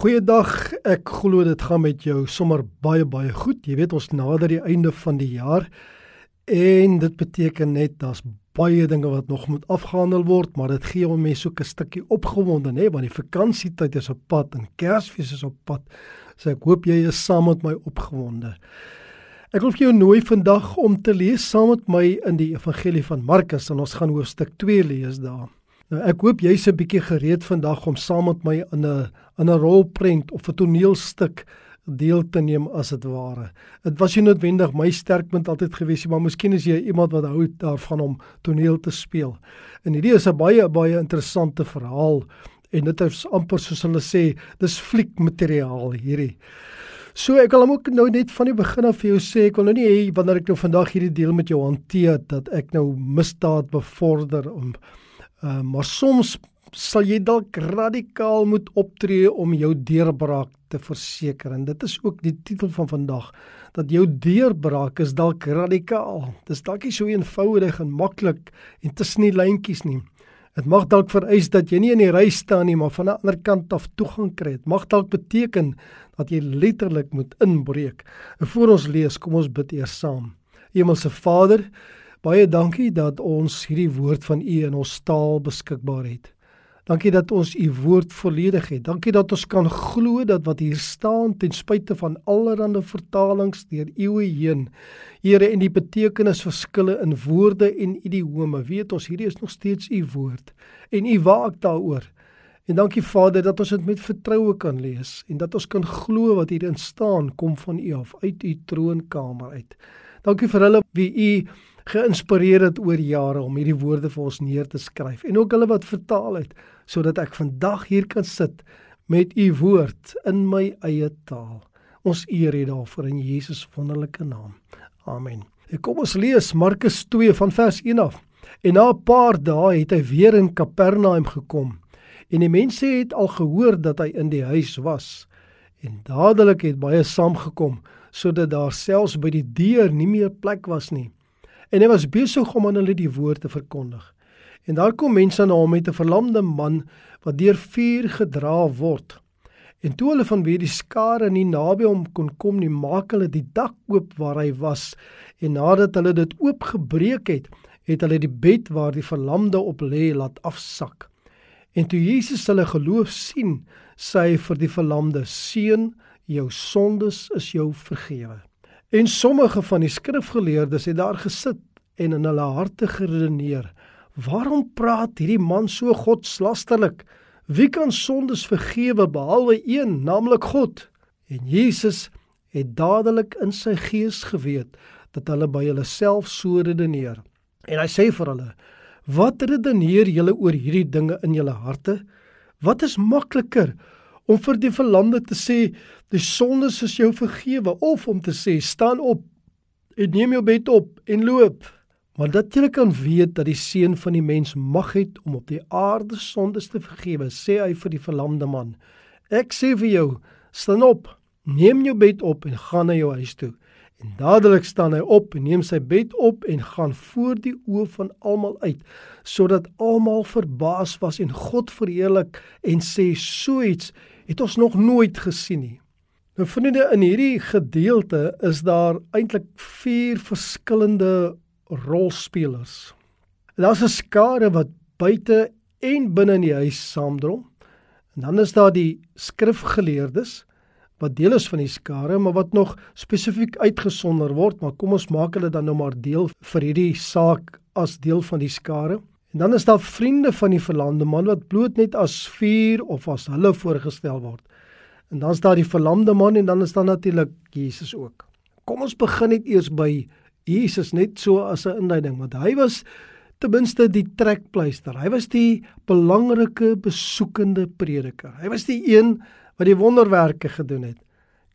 Goeiedag. Ek glo dit gaan met jou sommer baie baie goed. Jy weet ons nader die einde van die jaar en dit beteken net daar's baie dinge wat nog moet afgehandel word, maar dit gee hom mense so 'n stukkie opgewonde, nê, want die vakansietyd is op pad en Kersfees is op pad. So ek hoop jy is saam met my opgewonde. Ek wil vir jou nooi vandag om te lees saam met my in die Evangelie van Markus en ons gaan hoofstuk 2 lees daar. Nou ek hoop jy's 'n bietjie gereed vandag om saam met my in 'n in 'n rolprent of 'n toneelstuk deel te neem as dit ware. Dit was nie noodwendig my sterkpunt altyd gewees nie, maar miskien is jy iemand wat hou daarvan om toneel te speel. En hierdie is 'n baie baie interessante verhaal en dit is amper soos hulle sê, dis fliekmateriaal hierdie. So ek wil hom ook nou net van die begin af vir jou sê, ek wil nou nie hê wanneer ek nou vandag hierdie deel met jou hanteer dat ek nou misdaad bevorder om Uh, maar soms sal jy dalk radikaal moet optree om jou deurbraak te verseker en dit is ook die titel van vandag dat jou deurbraak is dalk radikaal. Dis dalk nie so eenvoudig en maklik en tussen die lyntjies nie. Dit mag dalk vereis dat jy nie in die ry staan nie, maar van 'n ander kant af toegang kry. Dit mag dalk beteken dat jy letterlik moet inbreek. En voor ons lees, kom ons bid eers saam. Hemelse Vader, Baie dankie dat ons hierdie woord van U in ons taal beskikbaar het. Dankie dat ons U woord volledig het. Dankie dat ons kan glo dat wat hier staan ten spyte van allerlei vertalings deur eeue heen, Here en die betekenisverskille in woorde en idiome, weet ons hierdie is nog steeds U woord en U waak daaroor. En dankie Vader dat ons dit met vertroue kan lees en dat ons kan glo wat hierin staan kom van U af uit U troonkamer uit. Dankie vir hulle wie U geïnspireer het oor jare om hierdie woorde vir ons neer te skryf en ook hulle wat vertaal het sodat ek vandag hier kan sit met u woord in my eie taal. Ons eer U daarvoor in Jesus wonderlike naam. Amen. Ek kom ons lees Markus 2 van vers 1 af. En na 'n paar dae het hy weer in Kapernaum gekom. En die mense het al gehoor dat hy in die huis was. En dadelik het baie saamgekom sodat daar selfs by die deur nie meer plek was nie en hy was besig om aan hulle die woord te verkondig. En daar kom mense na hom met 'n verlamde man wat deur vuur gedra word. En toe hulle van wie die skare nie naby hom kon kom nie, maak hulle die dak oop waar hy was en nadat hulle dit oopgebreek het, het hulle die bed waar die verlamde op lê laat afsak. En toe Jesus hulle geloof sien, sê hy vir die verlamde: "Seun, jou sondes is jou vergewe." En sommige van die skrifgeleerdes het daar gesit en in hulle harte geredeneer: "Waarom praat hierdie man so godslasterlik? Wie kan sondes vergewe behalwe een, naamlik God?" En Jesus het dadelik in sy gees geweet dat hulle by hulle self so redeneer. En hy sê vir hulle: "Wat redeneer julle oor hierdie dinge in julle harte? Wat is makliker?" Om vir die verlamde te sê die sondes is jou vergewe of om te sê staan op en neem jou bed op en loop. Maar dat jy kan weet dat die seun van die mens mag het om op die aarde sondes te vergewe sê hy vir die verlamde man. Ek sê vir jou staan op neem jou bed op en gaan na jou huis toe. En dadelik staan hy op en neem sy bed op en gaan voor die oë van almal uit, sodat almal verbaas was en God verheerlik en sê so iets het ons nog nooit gesien nie. Nou vriende, in hierdie gedeelte is daar eintlik vier verskillende rolspelers. Daar's 'n skare wat buite en binne in die huis saamdrom. En dan is daar die skrifgeleerdes wat deel is van die skare, maar wat nog spesifiek uitgesonder word, maar kom ons maak hulle dan nou maar deel vir hierdie saak as deel van die skare. En dan is daar vriende van die verlamde man wat bloot net as vuur of as hulle voorgestel word. En dan is daar die verlamde man en dan is daar natuurlik Jesus ook. Kom ons begin net eers by Jesus net so as 'n inleiding want hy was ten minste die trekpleister. Hy was die belangrike besoekende prediker. Hy was die een wat die wonderwerke gedoen het.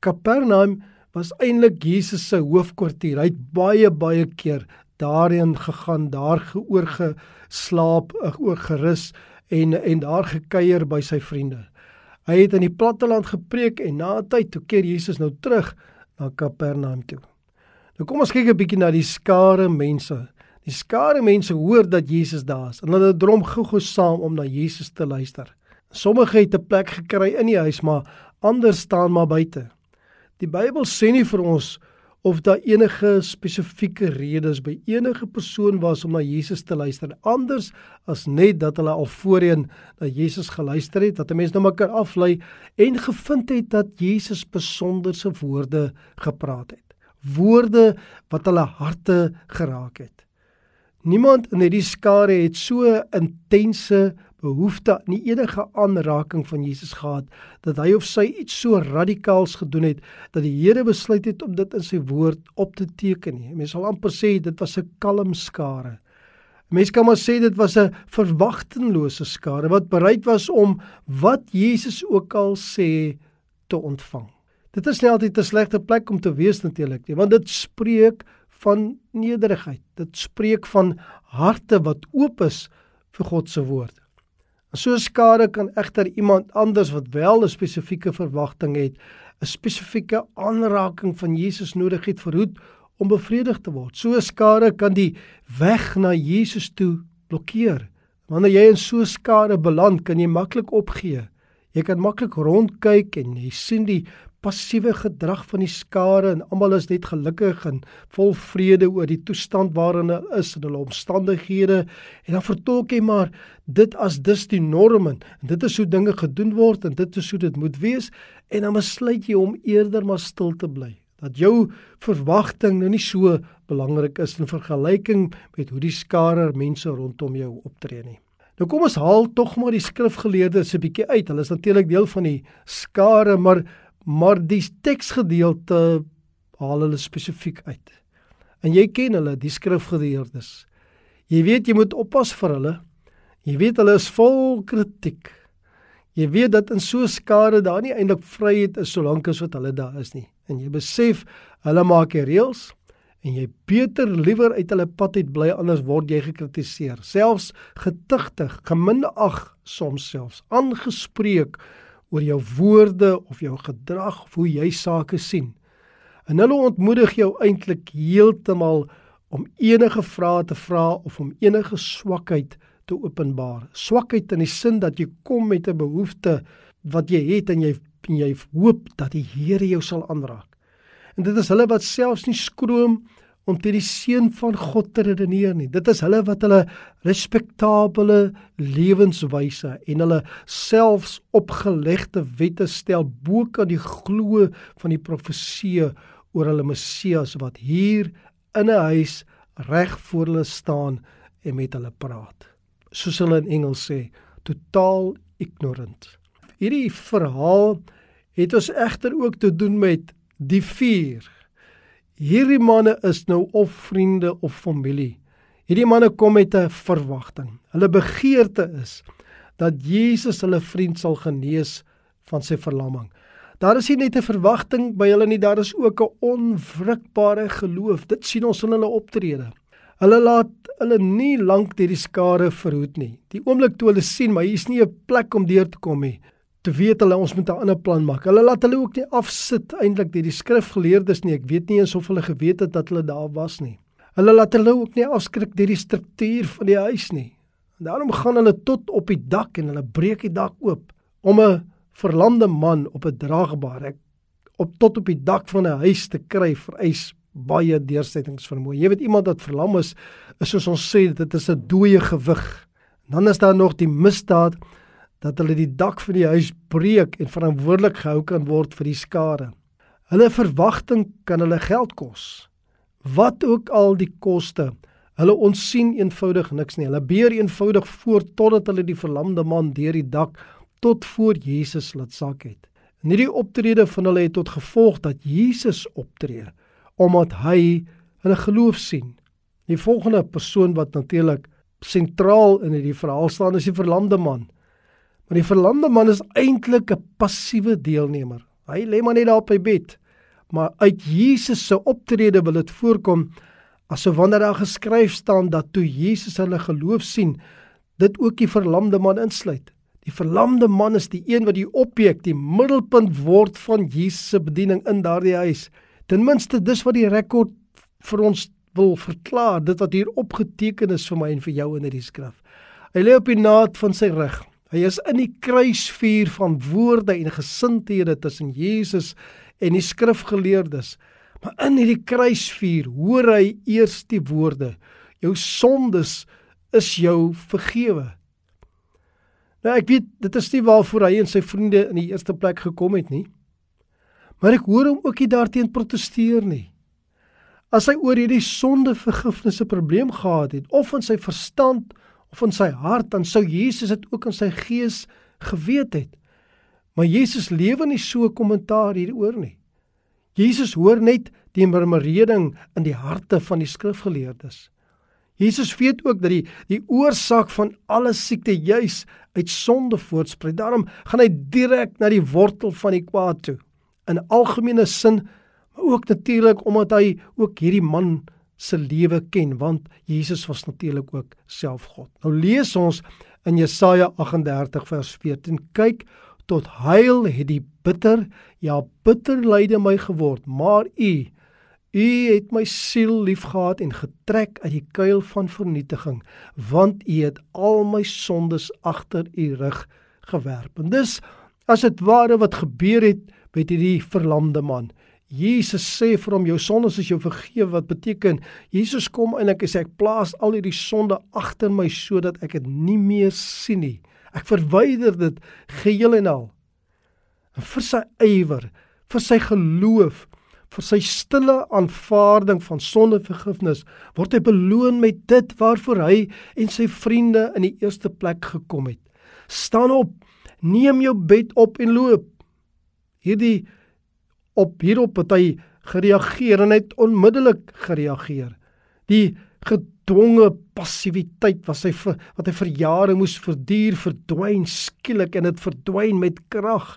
Kapernaum was eintlik Jesus se hoofkwartier. Hy het baie baie keer daarin gegaan, daar geoorgeslaap, oorgerus en en daar gekuier by sy vriende. Hy het in die platteland gepreek en na 'n tyd toe keer Jesus nou terug na Kapernaum toe. Nou kom ons kyk 'n bietjie na die skare mense. Die skare mense hoor dat Jesus daar is en hulle drom gou-gou saam om na Jesus te luister. Sommige het 'n plek gekry in die huis, maar ander staan maar buite. Die Bybel sê nie vir ons of daar enige spesifieke redes by enige persoon was om na Jesus te luister anders as net dat hulle al voorheen na Jesus geluister het, dat 'n mens nou mekaar aflei en gevind het dat Jesus besonderse woorde gepraat het. Woorde wat hulle harte geraak het. Niemand in hierdie skare het so intense behoefte aan enige aanraking van Jesus gehad dat hy of sy iets so radikaals gedoen het dat die Here besluit het om dit in sy woord op te teken. Mense sal amper sê dit was 'n kalm skare. Mense kan maar sê dit was 'n verwagtinglose skare wat bereid was om wat Jesus ook al sê te ontvang. Dit is nie altyd 'n slegte plek om te wees natuurlik nie, want dit spreek van nederigheid. Dit spreek van harte wat oop is vir God se woord. So skade kan egter iemand anders wat wel 'n spesifieke verwagting het, 'n spesifieke aanraking van Jesus nodig het verhoed om bevredig te word. So skade kan die weg na Jesus toe blokkeer. Wanneer jy in so skade beland, kan jy maklik opgee. Jy kan maklik rondkyk en jy sien die passiewe gedrag van die skare en almal is net gelukkig en vol vrede oor die toestand waarin hulle is en hulle omstandighede. En dan vertolk jy maar dit as dis die norm en dit is hoe dinge gedoen word en dit is hoe dit moet wees. En dan besluit jy om eerder maar stil te bly. Dat jou verwagting nou nie so belangrik is in vergelyking met hoe die skare mense rondom jou optree nie. Nou kom ons haal tog maar die skrifgeleerdes 'n bietjie uit. Hulle is natuurlik deel van die skare, maar maar die teksgedeelte haal hulle spesifiek uit. En jy ken hulle, die skrifgeleerdes. Jy weet jy moet oppas vir hulle. Jy weet hulle is vol kritiek. Jy weet dat in so skare daar nie eintlik vryheid is solank as wat hulle daar is nie. En jy besef hulle maak die reëls en jy beter liewer uit hulle pad uit bly anders word jy gekritiseer, selfs getigtig, geminag soms selfs aangespreek oor jou woorde of jou gedrag of hoe jy sake sien. En hulle ontmoedig jou eintlik heeltemal om enige vrae te vra of om enige swakheid te openbaar. Swakheid in die sin dat jy kom met 'n behoefte wat jy het en jy en jy hoop dat die Here jou sal aanraak. En dit is hulle wat selfs nie skroom om teen die seun van God te redeneer nie. Dit is hulle wat hulle respektabele lewenswyse en hulle selfs opgelegde wette stel bo kan die glo van die profeseë oor hulle Messias wat hier in 'n huis reg voor hulle staan en met hulle praat. Soos hulle in Engels sê, totaal ignorant. Hierdie verhaal het ons egter ook te doen met die vuur Hierdie manne is nou of vriende of familie. Hierdie manne kom met 'n verwagting. Hulle begeerte is dat Jesus hulle vriend sal genees van sy verlamming. Daar is nie net 'n verwagting by hulle nie, daar is ook 'n onwrikbare geloof. Dit sien ons in hulle optrede. Hulle laat hulle nie lank deur die skare verhoed nie. Die oomblik toe hulle sien maar hier is nie 'n plek om deur te kom nie, weet hulle ons moet 'n ander plan maak. Hulle laat hulle ook nie afsit eintlik deur die skrifgeleerdes nie. Ek weet nie eens of hulle geweet het dat hulle daar was nie. Hulle laat hulle ook nie afskrik deur die struktuur van die huis nie. En daarom gaan hulle tot op die dak en hulle breek die dak oop om 'n verlamde man op 'n draagbare op tot op die dak van 'n huis te kry vereis baie deursettingsvermoë. Jy weet iemand wat verlam is, is soos ons sê dit is 'n dooie gewig. Dan is daar nog die misdaad dat hulle die dak van die huis breek en verantwoordelik gehou kan word vir die skade. Hulle verwagting kan hulle geld kos. Wat ook al die koste, hulle onsien eenvoudig niks nie. Hulle beer eenvoudig voort totdat hulle die verlamde man deur die dak tot voor Jesus laat sak het. En hierdie optrede van hulle het tot gevolg dat Jesus optree omdat hy hulle geloof sien. Die volgende persoon wat natuurlik sentraal in hierdie verhaal staan is die verlamde man. Maar die verlamde man is eintlik 'n passiewe deelnemer. Hy lê maar net daar op sy bed. Maar uit Jesus se optrede wil dit voorkom asof wanneer daar geskryf staan dat toe Jesus hulle geloof sien, dit ook die verlamde man insluit. Die verlamde man is die een wat die objek, die middelpunt word van Jesus se bediening in daardie huis. Ten minste dis wat die rekord vir ons wil verklaar, dit wat hier opgeteken is vir my en vir jou in hierdie skrif. Hy lê op die naad van sy rug. Hy is in die kruisvuur van woorde en gesindhede tussen Jesus en die skrifgeleerdes. Maar in hierdie kruisvuur hoor hy eers die woorde: Jou sondes is jou vergewe. Nou ek weet dit is nie waarvoor hy en sy vriende in die eerste plek gekom het nie. Maar ek hoor hom ook nie daarteen proteseer nie. As hy oor hierdie sondevergifnis 'n probleem gehad het of in sy verstand of in sy hart, dan sou Jesus dit ook in sy gees geweet het. Maar Jesus lewe nie so kommentaar hieroor nie. Jesus hoor net die murmureding in die harte van die skrifgeleerdes. Jesus weet ook dat die die oorsaak van alle siekte juis uit sonde voortspruit. Daarom gaan hy direk na die wortel van die kwaad toe. In algemene sin, maar ook natuurlik omdat hy ook hierdie man se lewe ken, want Jesus was natuurlik ook self God. Nou lees ons in Jesaja 38 vers 14: Kyk, tot huil het die bitter, ja bitter lyde my geword, maar u U het my siel liefgehad en getrek uit die kuil van vernietiging, want U het al my sondes agter U rug gewerp. En dis as dit ware wat gebeur het met hierdie verlamde man. Jesus sê vir hom jou sondes is jou vergewe wat beteken Jesus kom en ek sê ek plaas al hierdie sonde agter my sodat ek dit nie meer sien nie. Ek verwyder dit geheel en al. En vir sy ywer, vir sy geloof vir sy stille aanvaarding van sondevergifnis word hy beloon met dit waarvoor hy en sy vriende in die eerste plek gekom het. Staan op, neem jou bed op en loop. Hierdie op hierop het hy gereageer en het onmiddellik gereageer. Die gedwonge passiwiteit wat hy vir wat hy vir jare moes verduur, verdwyn skielik en dit verdwyn met krag.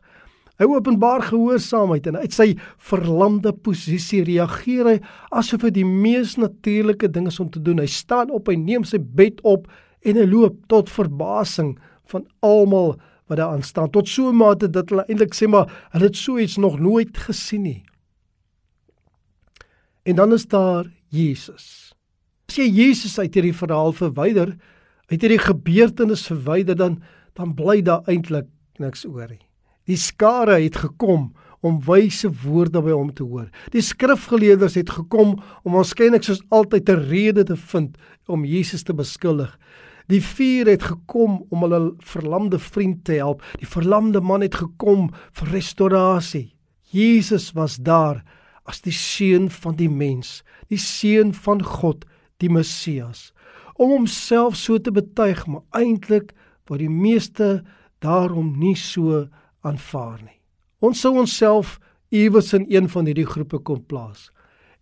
Hy openbaar gehoorsaamheid en uit sy verlamde posisie reageer hy asof dit die mees natuurlike ding is om te doen. Hy staan op, hy neem sy bed op en hy loop tot verbasing van almal wat daar aan staan. Tot so 'n mate dat hulle eintlik sê maar hulle het so iets nog nooit gesien nie. En dan is daar Jesus. As jy Jesus uit hierdie verhaal verwyder, uit hierdie gebeurtenis verwyder dan dan bly daar eintlik niks oor nie. Die skare het gekom om wyse woorde by hom te hoor. Die skrifgeleerders het gekom om waarskynlik soos altyd 'n rede te vind om Jesus te beskuldig. Die vuur het gekom om hulle verlamde vriend te help. Die verlamde man het gekom vir restaurasie. Jesus was daar as die seun van die mens, die seun van God, die Messias, om homself so te betuig, maar eintlik word die meeste daarom nie so aanvaar nie. Ons sou onsself iewers in een van hierdie groepe kon plaas.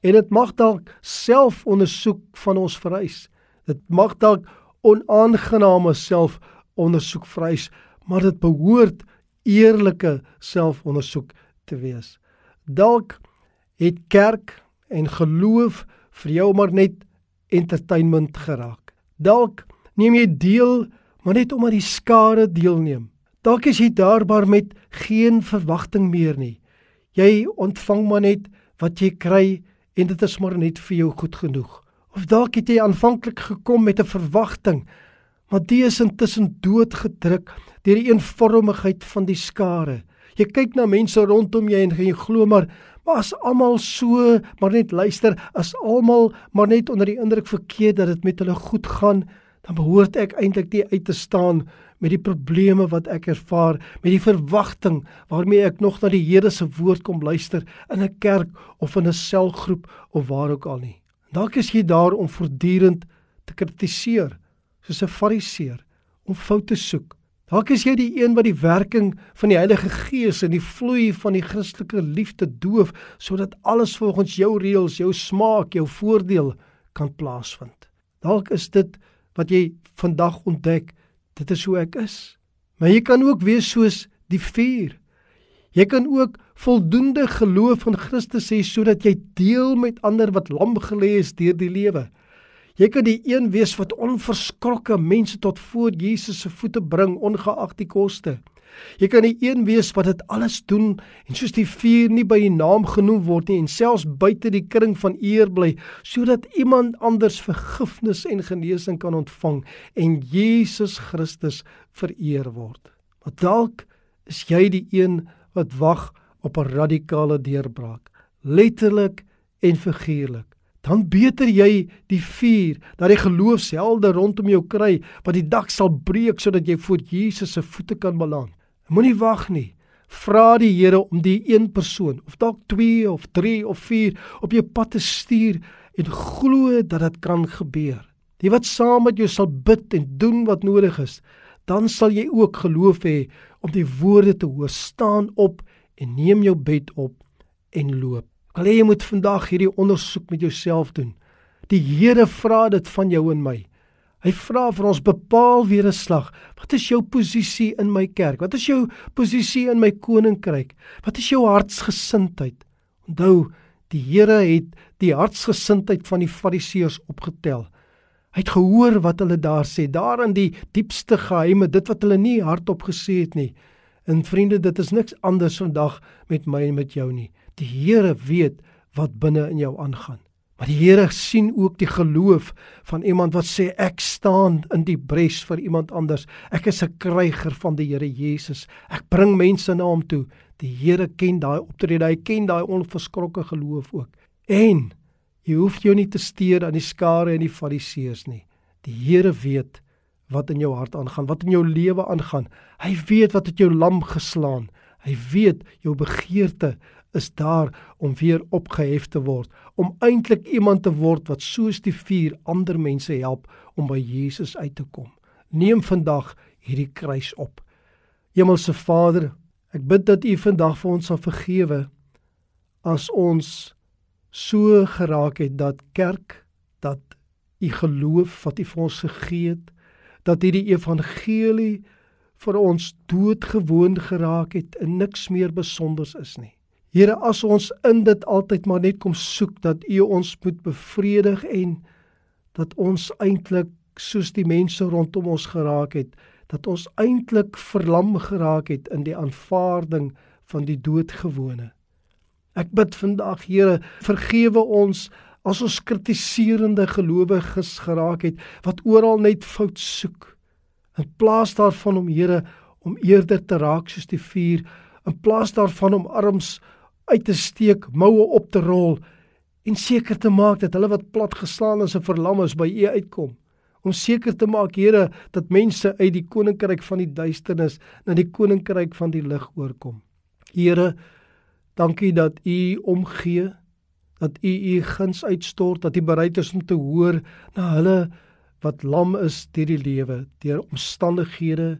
En dit mag dalk selfondersoek van ons vereis. Dit mag dalk onaangename selfondersoek vereis, maar dit behoort eerlike selfondersoek te wees. Dalk het kerk en geloof vir jou maar net entertainment geraak. Dalk neem jy deel maar net omdat die skare deelneem. Dalk is jy daarbaar met geen verwagting meer nie. Jy ontvang maar net wat jy kry en dit is maar net vir jou goed genoeg. Of dalk het jy aanvanklik gekom met 'n verwagting, maar dit is intussen doodgedruk deur die eenvormigheid van die skare. Jy kyk na mense rondom jou en jy glo maar maar as almal so maar net luister, as almal maar net onder die indruk verkeer dat dit met hulle goed gaan, dan behoort ek eintlik nie uit te staan met die probleme wat ek ervaar, met die verwagting waarmee ek nog na die Here se woord kom luister in 'n kerk of in 'n selgroep of waar ook al nie. Dalk is jy daar om voortdurend te kritiseer, soos 'n fariseer, om foute soek. Dalk is jy die een wat die werking van die Heilige Gees en die vloei van die Christelike liefde doof sodat alles volgens jou reëls, jou smaak, jou voordeel kan plaasvind. Dalk is dit wat jy vandag ontdek dit is hoe ek is. Maar jy kan ook wees soos die vuur. Jy kan ook voldoende geloof in Christus hê sodat jy deel met ander wat lam gelê is deur die lewe. Jy kan die een wees wat onverskrokke mense tot voor Jesus se voete bring ongeag die koste. Jy kan die een wees wat dit alles doen en soos die vuur nie by die naam genoem word nie en selfs buite die kring van eer bly sodat iemand anders vergifnis en genesing kan ontvang en Jesus Christus vereer word. Maar dalk is jy die een wat wag op 'n radikale deurbraak, letterlik en figuurlik dan beter jy die vuur dat die geloofshelde rondom jou kry wat die dak sal breek sodat jy voor Jesus se voete kan beland. Moenie wag nie. Vra die Here om die een persoon of dalk 2 of 3 of 4 op jou pad te stuur en glo dat dit kan gebeur. Die wat saam met jou sal bid en doen wat nodig is, dan sal jy ook geloof hê om die woorde te hoor staan op en neem jou bed op en loop. Al jy moet vandag hierdie ondersoek met jouself doen. Die Here vra dit van jou en my. Hy vra vir ons bepaal weer 'n slag. Wat is jou posisie in my kerk? Wat is jou posisie in my koninkryk? Wat is jou hartsgesindheid? Onthou, die Here het die hartsgesindheid van die Fariseërs opgetel. Hy het gehoor wat hulle daar sê, daar in die diepste geheime, dit wat hulle nie hardop gesê het nie. En vriende, dit is niks anders vandag met my en met jou nie. Die Here weet wat binne in jou aangaan. Maar die Here sien ook die geloof van iemand wat sê ek staan in die bres vir iemand anders. Ek is 'n kryger van die Here Jesus. Ek bring mense na hom toe. Die Here ken daai optrede. Hy ken daai onverskrokke geloof ook. En jy hoef jou nie te steur aan die skare en die fariseërs nie. Die Here weet wat in jou hart aangaan, wat in jou lewe aangaan. Hy weet wat het jou lam geslaan. Hy weet jou begeerte is daar om weer opgehef te word, om eintlik iemand te word wat soos die vuur ander mense help om by Jesus uit te kom. Neem vandag hierdie kruis op. Hemelse Vader, ek bid dat U vandag vir ons sal vergewe as ons so geraak het dat kerk, dat U geloof wat U vir ons gegee het, dat hierdie evangelie vir ons doodgewoon geraak het en niks meer besonders is nie. Here, as ons in dit altyd maar net kom soek dat U ons moet bevredig en dat ons eintlik soos die mense rondom ons geraak het, dat ons eintlik verlam geraak het in die aanvaarding van die doodgewone. Ek bid vandag, Here, vergewe ons as ons kritiserende gelowiges geraak het wat oral net fout soek. In plaas daarvan om Here om eerder te raak soos die vuur, in plaas daarvan om arms uit te steek, moue op te rol en seker te maak dat hulle wat plat geslaan is en verlam is by U uitkom. Om seker te maak, Here, dat mense uit die koninkryk van die duisternis na die koninkryk van die lig oorkom. Here, dankie dat U omgee, dat U U guns uitstort, dat U bereid is om te hoor na hulle wat lam is deur die lewe, deur omstandighede,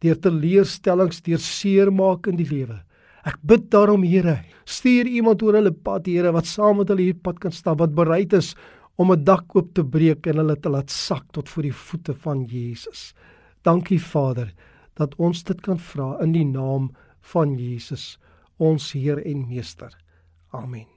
deur teleurstellings, deur seermaak in die lewe. Ek bid daarom Here, stuur iemand oor hulle pad Here wat saam met hulle hier pad kan stap wat bereid is om 'n dak oop te breek en hulle te laat sak tot voor die voete van Jesus. Dankie Vader dat ons dit kan vra in die naam van Jesus, ons Heer en Meester. Amen.